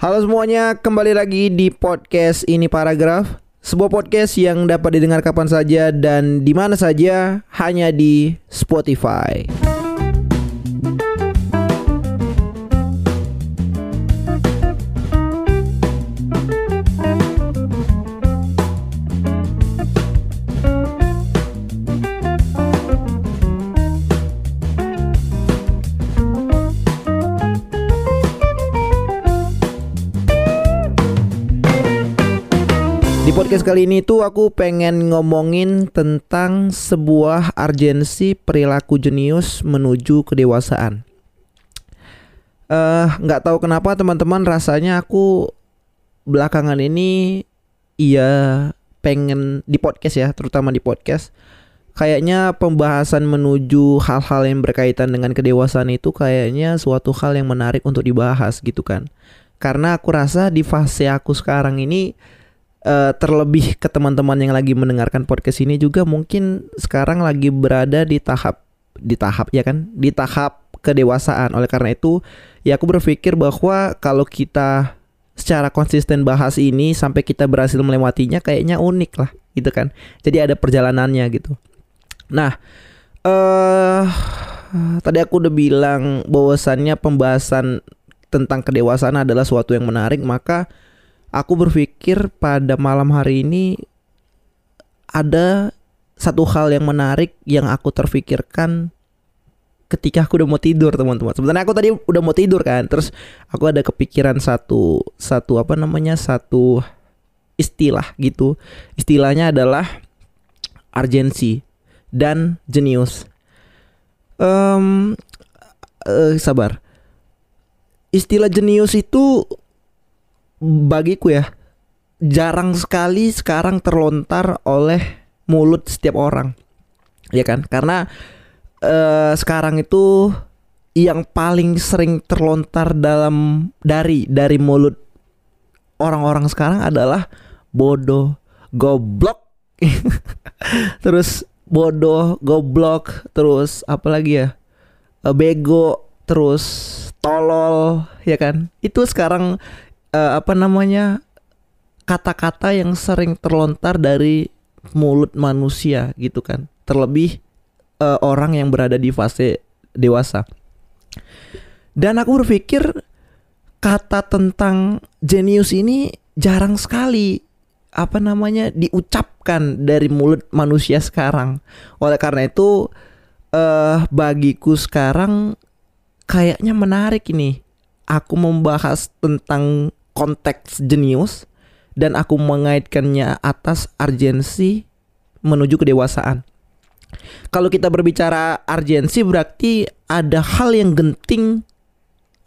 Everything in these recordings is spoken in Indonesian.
Halo semuanya, kembali lagi di podcast ini paragraf. Sebuah podcast yang dapat didengar kapan saja dan di mana saja hanya di Spotify. Podcast kali ini tuh aku pengen ngomongin tentang sebuah urgensi perilaku jenius menuju kedewasaan. Eh, nggak tahu kenapa teman-teman rasanya aku belakangan ini iya pengen di podcast ya, terutama di podcast. Kayaknya pembahasan menuju hal-hal yang berkaitan dengan kedewasaan itu kayaknya suatu hal yang menarik untuk dibahas gitu kan. Karena aku rasa di fase aku sekarang ini uh, terlebih ke teman-teman yang lagi mendengarkan podcast ini juga mungkin sekarang lagi berada di tahap di tahap ya kan? Di tahap kedewasaan. Oleh karena itu ya aku berpikir bahwa kalau kita secara konsisten bahas ini sampai kita berhasil melewatinya kayaknya unik lah gitu kan? Jadi ada perjalanannya gitu. Nah eh uh, tadi aku udah bilang bahwasannya pembahasan tentang kedewasaan adalah suatu yang menarik maka aku berpikir pada malam hari ini ada satu hal yang menarik yang aku terfikirkan ketika aku udah mau tidur teman-teman. Sebenarnya aku tadi udah mau tidur kan, terus aku ada kepikiran satu satu apa namanya satu istilah gitu. Istilahnya adalah urgensi dan jenius. Um, uh, sabar. Istilah jenius itu bagiku ya jarang sekali sekarang terlontar oleh mulut setiap orang ya kan? Karena uh, sekarang itu yang paling sering terlontar dalam dari dari mulut orang-orang sekarang adalah bodoh goblok. Terus bodoh goblok terus apa lagi ya? Eh, bego terus tolol ya kan? Itu sekarang uh, apa namanya kata-kata yang sering terlontar dari mulut manusia gitu kan. Terlebih uh, orang yang berada di fase dewasa. Dan aku berpikir kata tentang jenius ini jarang sekali apa namanya diucapkan dari mulut manusia sekarang. Oleh karena itu uh, bagiku sekarang kayaknya menarik ini. Aku membahas tentang konteks jenius dan aku mengaitkannya atas urgensi menuju kedewasaan. Kalau kita berbicara urgensi berarti ada hal yang genting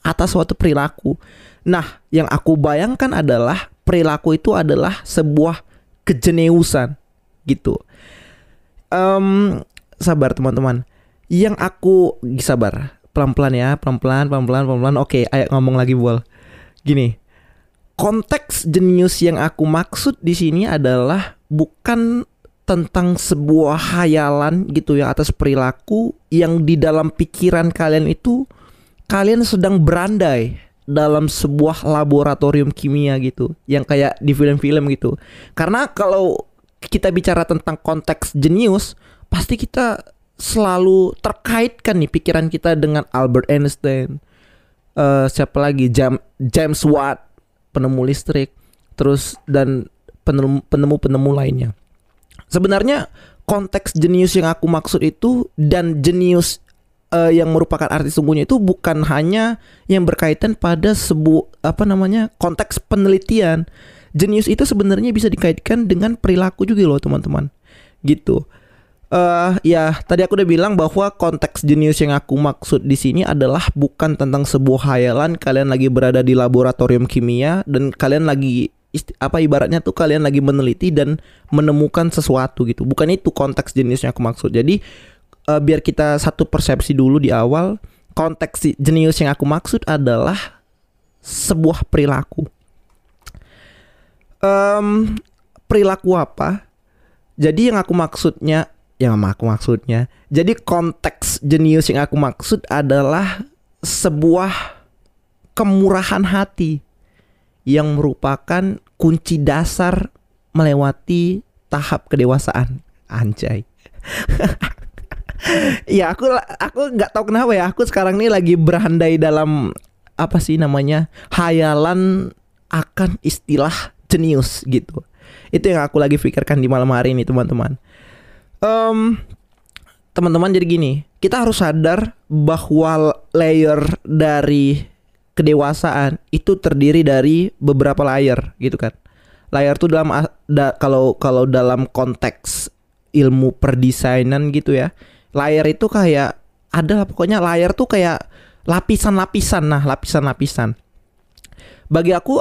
atas suatu perilaku. Nah, yang aku bayangkan adalah perilaku itu adalah sebuah kejeniusan gitu. Um, sabar teman-teman. Yang aku sabar, pelan-pelan ya, pelan-pelan, pelan-pelan, pelan-pelan. Oke, ayo ngomong lagi, Bol. Gini, konteks jenius yang aku maksud di sini adalah bukan tentang sebuah hayalan gitu ya atas perilaku yang di dalam pikiran kalian itu kalian sedang berandai dalam sebuah laboratorium kimia gitu yang kayak di film-film gitu. Karena kalau kita bicara tentang konteks jenius, pasti kita selalu terkaitkan nih pikiran kita dengan Albert Einstein, uh, siapa lagi James Watt penemu listrik, terus dan penemu-penemu lainnya. Sebenarnya konteks jenius yang aku maksud itu dan jenius uh, yang merupakan arti sungguhnya itu bukan hanya yang berkaitan pada sebuah apa namanya konteks penelitian. Jenius itu sebenarnya bisa dikaitkan dengan perilaku juga loh teman-teman. Gitu uh, ya tadi aku udah bilang bahwa konteks jenius yang aku maksud di sini adalah bukan tentang sebuah hayalan kalian lagi berada di laboratorium kimia dan kalian lagi apa ibaratnya tuh kalian lagi meneliti dan menemukan sesuatu gitu. Bukan itu konteks jenius yang aku maksud. Jadi uh, biar kita satu persepsi dulu di awal, konteks jenius yang aku maksud adalah sebuah perilaku. Um, perilaku apa? Jadi yang aku maksudnya yang aku maksudnya. Jadi konteks jenius yang aku maksud adalah sebuah kemurahan hati yang merupakan kunci dasar melewati tahap kedewasaan. Anjay. ya aku aku nggak tahu kenapa ya aku sekarang ini lagi berandai dalam apa sih namanya hayalan akan istilah jenius gitu itu yang aku lagi pikirkan di malam hari ini teman-teman um, teman-teman jadi gini. Kita harus sadar bahwa layer dari kedewasaan itu terdiri dari beberapa layer gitu kan? Layer tuh dalam da, kalau kalau dalam konteks ilmu perdesainan gitu ya layar itu kayak ada pokoknya layar tuh kayak lapisan-lapisan. Nah lapisan-lapisan. Bagi aku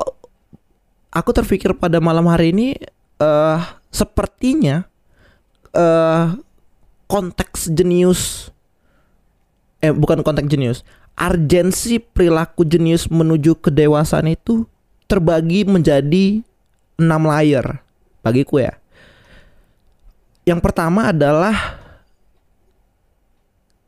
aku terpikir pada malam hari ini uh, sepertinya uh, konteks jenius. Eh bukan konteks jenius. Urgensi perilaku jenius menuju kedewasaan itu terbagi menjadi enam layer bagiku ya. Yang pertama adalah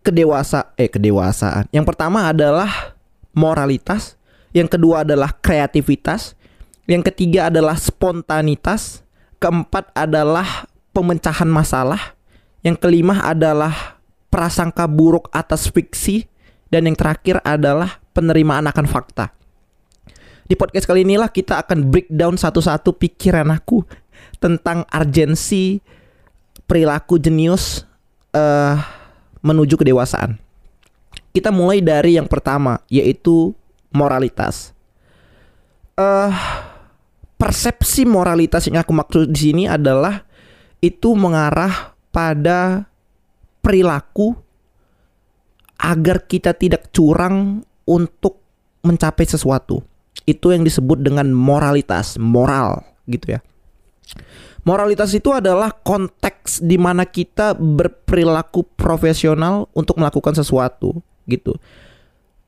kedewasa eh kedewasaan. Yang pertama adalah moralitas, yang kedua adalah kreativitas, yang ketiga adalah spontanitas, keempat adalah pemecahan masalah, yang kelima adalah prasangka buruk atas fiksi, dan yang terakhir adalah penerimaan akan fakta. Di podcast kali inilah kita akan breakdown satu-satu pikiran aku tentang urgensi perilaku jenius uh, menuju kedewasaan. Kita mulai dari yang pertama yaitu moralitas. Uh, persepsi moralitas yang aku maksud di sini adalah itu mengarah pada perilaku agar kita tidak curang untuk mencapai sesuatu. Itu yang disebut dengan moralitas, moral gitu ya. Moralitas itu adalah konteks di mana kita berperilaku profesional untuk melakukan sesuatu gitu.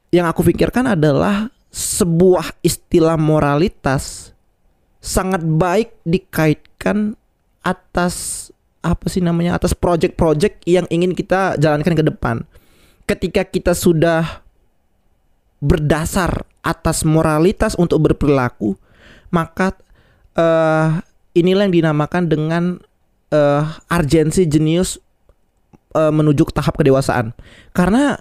Yang aku pikirkan adalah sebuah istilah moralitas sangat baik dikaitkan atas apa sih namanya atas project-project yang ingin kita jalankan ke depan. Ketika kita sudah berdasar atas moralitas untuk berperilaku, maka uh, inilah yang dinamakan dengan uh, urgensi jenius uh, menuju ke tahap kedewasaan. Karena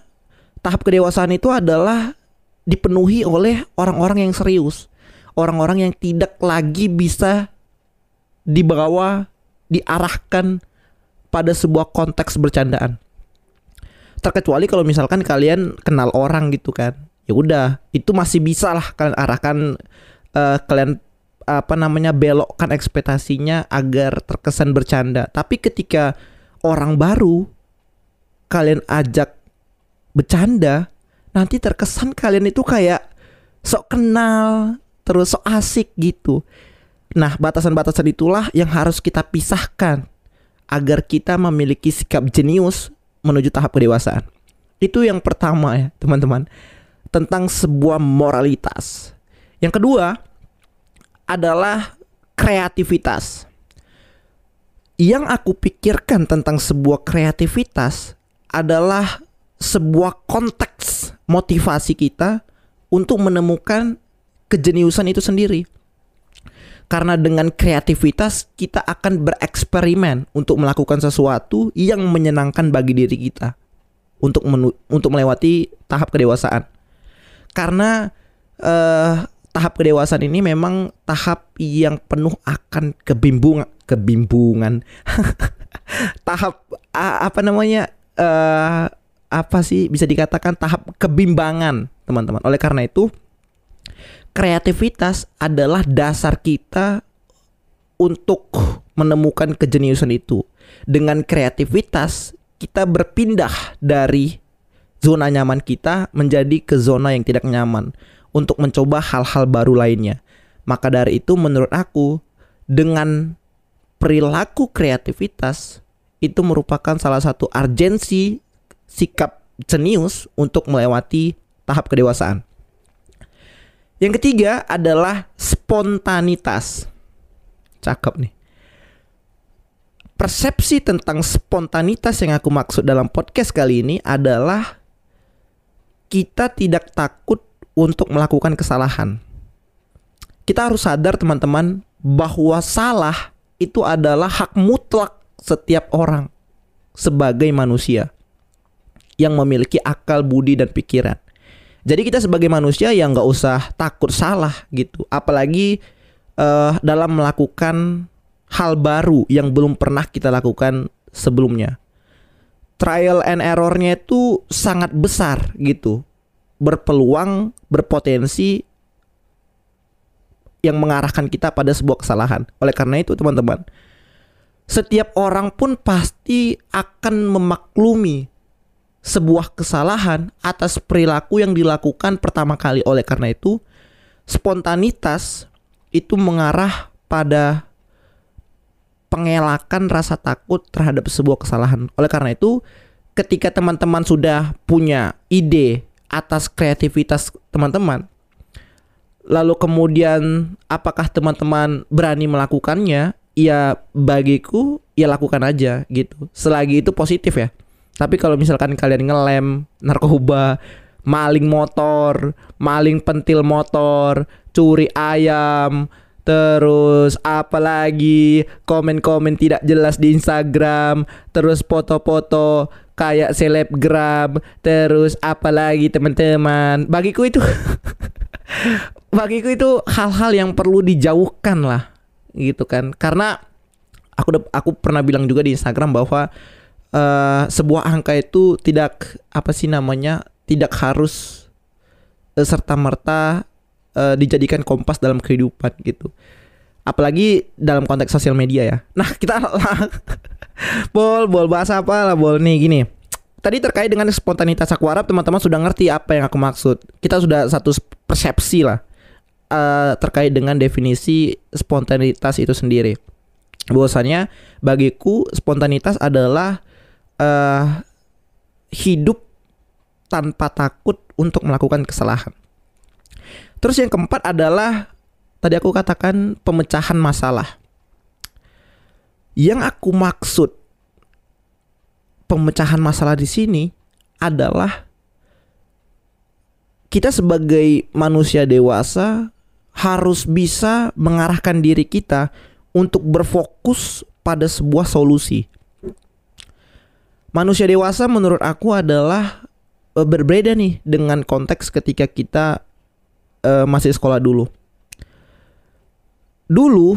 tahap kedewasaan itu adalah dipenuhi oleh orang-orang yang serius, orang-orang yang tidak lagi bisa dibawa, diarahkan pada sebuah konteks bercandaan. Terkecuali kalau misalkan kalian kenal orang gitu kan, ya udah itu masih bisa lah kalian arahkan uh, kalian apa namanya belokkan ekspektasinya agar terkesan bercanda. Tapi ketika orang baru kalian ajak bercanda, nanti terkesan kalian itu kayak sok kenal, terus sok asik gitu. Nah, batasan-batasan itulah yang harus kita pisahkan agar kita memiliki sikap jenius menuju tahap kedewasaan. Itu yang pertama ya, teman-teman. Tentang sebuah moralitas. Yang kedua, adalah kreativitas. Yang aku pikirkan tentang sebuah kreativitas adalah sebuah konteks motivasi kita untuk menemukan kejeniusan itu sendiri. Karena dengan kreativitas kita akan bereksperimen untuk melakukan sesuatu yang menyenangkan bagi diri kita. Untuk untuk melewati tahap kedewasaan. Karena uh, tahap kedewasaan ini memang tahap yang penuh akan kebimbungan kebimbungan. Tahap apa namanya uh, apa sih bisa dikatakan tahap kebimbangan teman-teman. Oleh karena itu kreativitas adalah dasar kita untuk menemukan kejeniusan itu dengan kreativitas kita berpindah dari zona nyaman kita menjadi ke zona yang tidak nyaman untuk mencoba hal-hal baru lainnya. Maka dari itu menurut aku dengan perilaku kreativitas itu merupakan salah satu urgensi sikap jenius untuk melewati tahap kedewasaan. Yang ketiga adalah spontanitas. Cakep nih. Persepsi tentang spontanitas yang aku maksud dalam podcast kali ini adalah kita tidak takut untuk melakukan kesalahan. kita harus sadar teman-teman bahwa salah itu adalah hak mutlak setiap orang sebagai manusia yang memiliki akal, budi dan pikiran. Jadi kita sebagai manusia yang nggak usah takut salah gitu, apalagi uh, dalam melakukan hal baru yang belum pernah kita lakukan sebelumnya. Trial and errornya itu sangat besar gitu, berpeluang, berpotensi yang mengarahkan kita pada sebuah kesalahan. Oleh karena itu teman-teman, setiap orang pun pasti akan memaklumi sebuah kesalahan atas perilaku yang dilakukan pertama kali. Oleh karena itu, spontanitas itu mengarah pada pengelakan rasa takut terhadap sebuah kesalahan. Oleh karena itu, ketika teman-teman sudah punya ide atas kreativitas teman-teman, lalu kemudian apakah teman-teman berani melakukannya? Ya bagiku ya lakukan aja gitu. Selagi itu positif ya. Tapi kalau misalkan kalian ngelem, narkoba, maling motor, maling pentil motor, curi ayam, terus apalagi komen-komen tidak jelas di Instagram, terus foto-foto kayak selebgram, terus apalagi teman-teman. Bagiku itu bagiku itu hal-hal yang perlu dijauhkan lah gitu kan. Karena aku aku pernah bilang juga di Instagram bahwa uh, sebuah angka itu tidak apa sih namanya tidak harus uh, serta merta uh, dijadikan kompas dalam kehidupan gitu. Apalagi dalam konteks sosial media ya. Nah kita bol bol bahas apa lah bol nih gini. Tadi terkait dengan spontanitas aku harap teman-teman sudah ngerti apa yang aku maksud. Kita sudah satu persepsi lah uh, terkait dengan definisi spontanitas itu sendiri. Bahwasanya bagiku spontanitas adalah uh, hidup tanpa takut untuk melakukan kesalahan. Terus yang keempat adalah tadi aku katakan pemecahan masalah. Yang aku maksud pemecahan masalah di sini adalah kita sebagai manusia dewasa harus bisa mengarahkan diri kita untuk berfokus pada sebuah solusi manusia dewasa menurut aku adalah uh, berbeda nih dengan konteks ketika kita uh, masih sekolah dulu. Dulu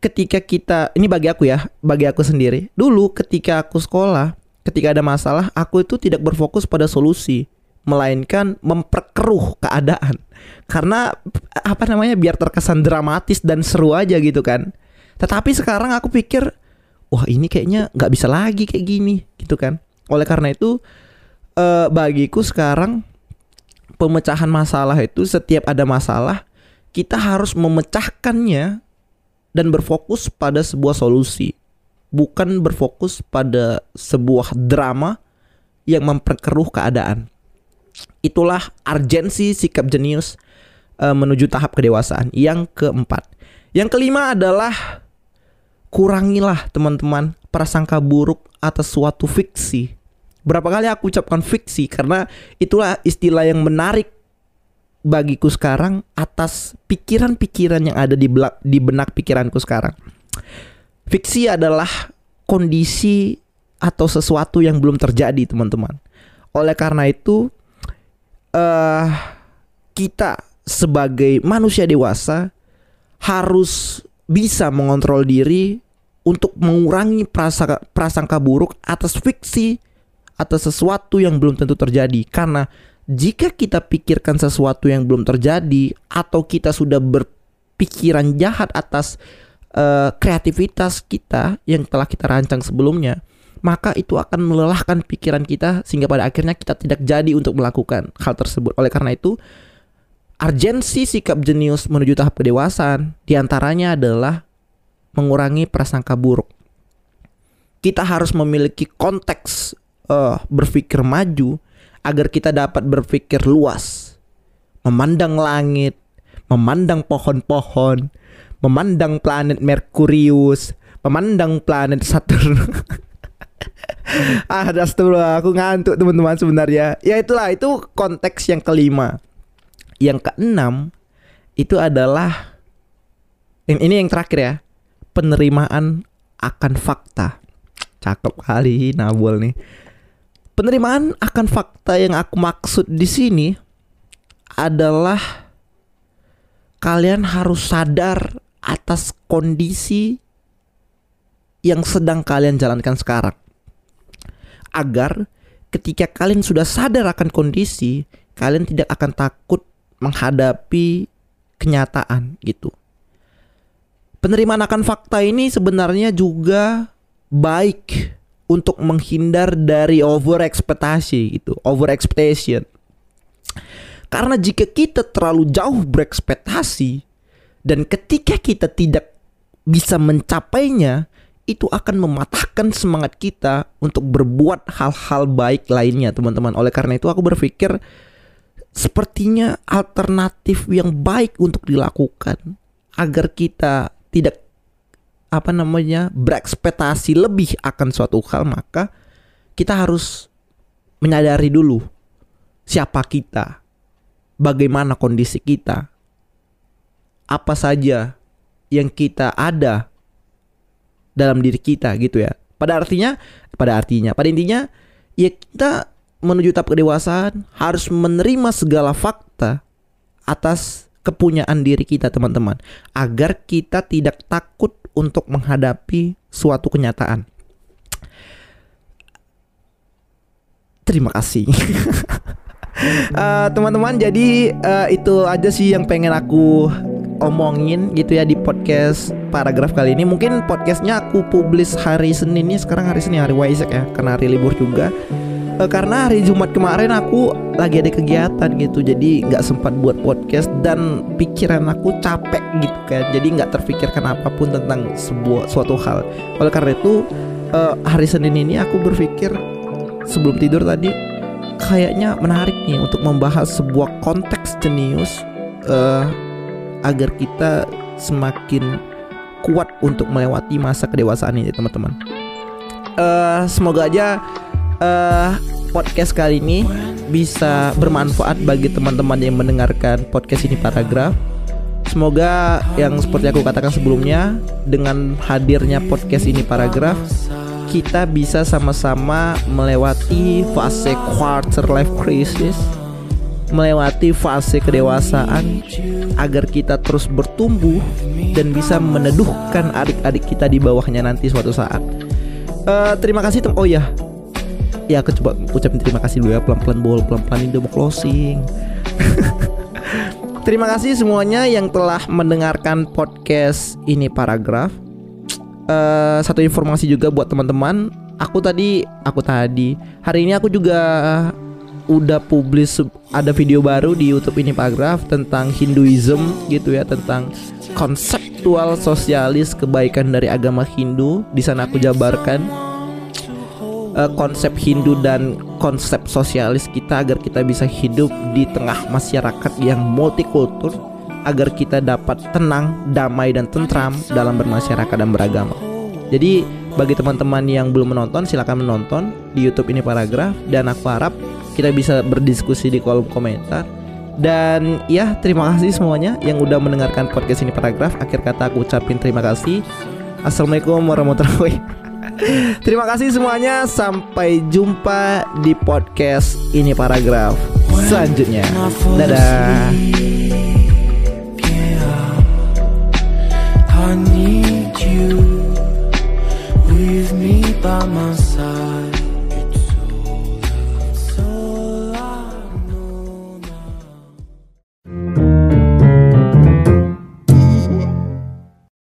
ketika kita ini bagi aku ya, bagi aku sendiri. Dulu ketika aku sekolah, ketika ada masalah, aku itu tidak berfokus pada solusi, melainkan memperkeruh keadaan. Karena apa namanya biar terkesan dramatis dan seru aja gitu kan. Tetapi sekarang aku pikir wah ini kayaknya nggak bisa lagi kayak gini gitu kan. Oleh karena itu uh, bagiku sekarang pemecahan masalah itu setiap ada masalah kita harus memecahkannya dan berfokus pada sebuah solusi. Bukan berfokus pada sebuah drama yang memperkeruh keadaan. Itulah urgensi sikap jenius uh, menuju tahap kedewasaan. Yang keempat. Yang kelima adalah kurangilah teman-teman prasangka buruk atas suatu fiksi. Berapa kali aku ucapkan fiksi karena itulah istilah yang menarik bagiku sekarang atas pikiran-pikiran yang ada di belak, di benak pikiranku sekarang. Fiksi adalah kondisi atau sesuatu yang belum terjadi, teman-teman. Oleh karena itu, uh, kita sebagai manusia dewasa harus bisa mengontrol diri untuk mengurangi prasangka, prasangka buruk atas fiksi atas sesuatu yang belum tentu terjadi. Karena jika kita pikirkan sesuatu yang belum terjadi atau kita sudah berpikiran jahat atas uh, kreativitas kita yang telah kita rancang sebelumnya maka itu akan melelahkan pikiran kita sehingga pada akhirnya kita tidak jadi untuk melakukan hal tersebut. Oleh karena itu urgensi sikap jenius menuju tahap kedewasaan di antaranya adalah mengurangi prasangka buruk. Kita harus memiliki konteks uh, berpikir maju agar kita dapat berpikir luas, memandang langit, memandang pohon-pohon, memandang planet Merkurius, memandang planet Saturn. ah, astagfirullah, aku ngantuk teman-teman sebenarnya. Ya itulah, itu konteks yang kelima. Yang keenam itu adalah ini yang terakhir ya penerimaan akan fakta cakep kali Nabol nih penerimaan akan fakta yang aku maksud di sini adalah kalian harus sadar atas kondisi yang sedang kalian jalankan sekarang. Agar ketika kalian sudah sadar akan kondisi, kalian tidak akan takut menghadapi kenyataan gitu. Penerimaan akan fakta ini sebenarnya juga baik untuk menghindar dari over ekspektasi gitu, over expectation. Karena jika kita terlalu jauh berekspektasi dan ketika kita tidak bisa mencapainya, itu akan mematahkan semangat kita untuk berbuat hal-hal baik lainnya, teman-teman. Oleh karena itu aku berpikir sepertinya alternatif yang baik untuk dilakukan agar kita tidak apa namanya berekspektasi lebih akan suatu hal maka kita harus menyadari dulu siapa kita bagaimana kondisi kita, apa saja yang kita ada dalam diri kita gitu ya. Pada artinya, pada artinya, pada intinya ya kita menuju tahap kedewasaan harus menerima segala fakta atas kepunyaan diri kita teman-teman. Agar kita tidak takut untuk menghadapi suatu kenyataan. Terima kasih. uh, teman-teman jadi uh, itu aja sih yang pengen aku omongin gitu ya di podcast paragraf kali ini. Mungkin podcastnya aku publis hari Senin ini sekarang hari Senin hari Waisak ya. Karena hari libur juga karena hari Jumat kemarin aku lagi ada kegiatan gitu jadi nggak sempat buat podcast dan pikiran aku capek gitu kan jadi nggak terpikirkan apa pun tentang sebuah suatu hal oleh karena itu uh, hari Senin ini aku berpikir sebelum tidur tadi kayaknya menarik nih untuk membahas sebuah konteks jenius uh, agar kita semakin kuat untuk melewati masa kedewasaan ini teman-teman. Uh, semoga aja uh, podcast kali ini bisa bermanfaat bagi teman-teman yang mendengarkan podcast ini paragraf. Semoga yang seperti aku katakan sebelumnya dengan hadirnya podcast ini paragraf kita bisa sama-sama melewati fase quarter life crisis, melewati fase kedewasaan agar kita terus bertumbuh dan bisa meneduhkan adik-adik kita di bawahnya nanti suatu saat. Uh, terima kasih tem. Oh ya, ya aku coba ucapin terima kasih dulu ya pelan-pelan bol pelan-pelan ini udah mau closing. terima kasih semuanya yang telah mendengarkan podcast ini paragraf uh, satu informasi juga buat teman-teman. Aku tadi, aku tadi hari ini aku juga udah publis ada video baru di YouTube ini paragraf tentang Hinduism gitu ya tentang konseptual sosialis kebaikan dari agama Hindu. Di sana aku jabarkan uh, konsep Hindu dan konsep sosialis kita agar kita bisa hidup di tengah masyarakat yang multikultur agar kita dapat tenang, damai dan tentram dalam bermasyarakat dan beragama. Jadi bagi teman-teman yang belum menonton silahkan menonton di YouTube ini paragraf dan aku harap kita bisa berdiskusi di kolom komentar. Dan ya terima kasih semuanya yang udah mendengarkan podcast ini paragraf. Akhir kata aku ucapin terima kasih. Assalamualaikum warahmatullahi Terima kasih semuanya. Sampai jumpa di podcast ini paragraf selanjutnya. Dadah. I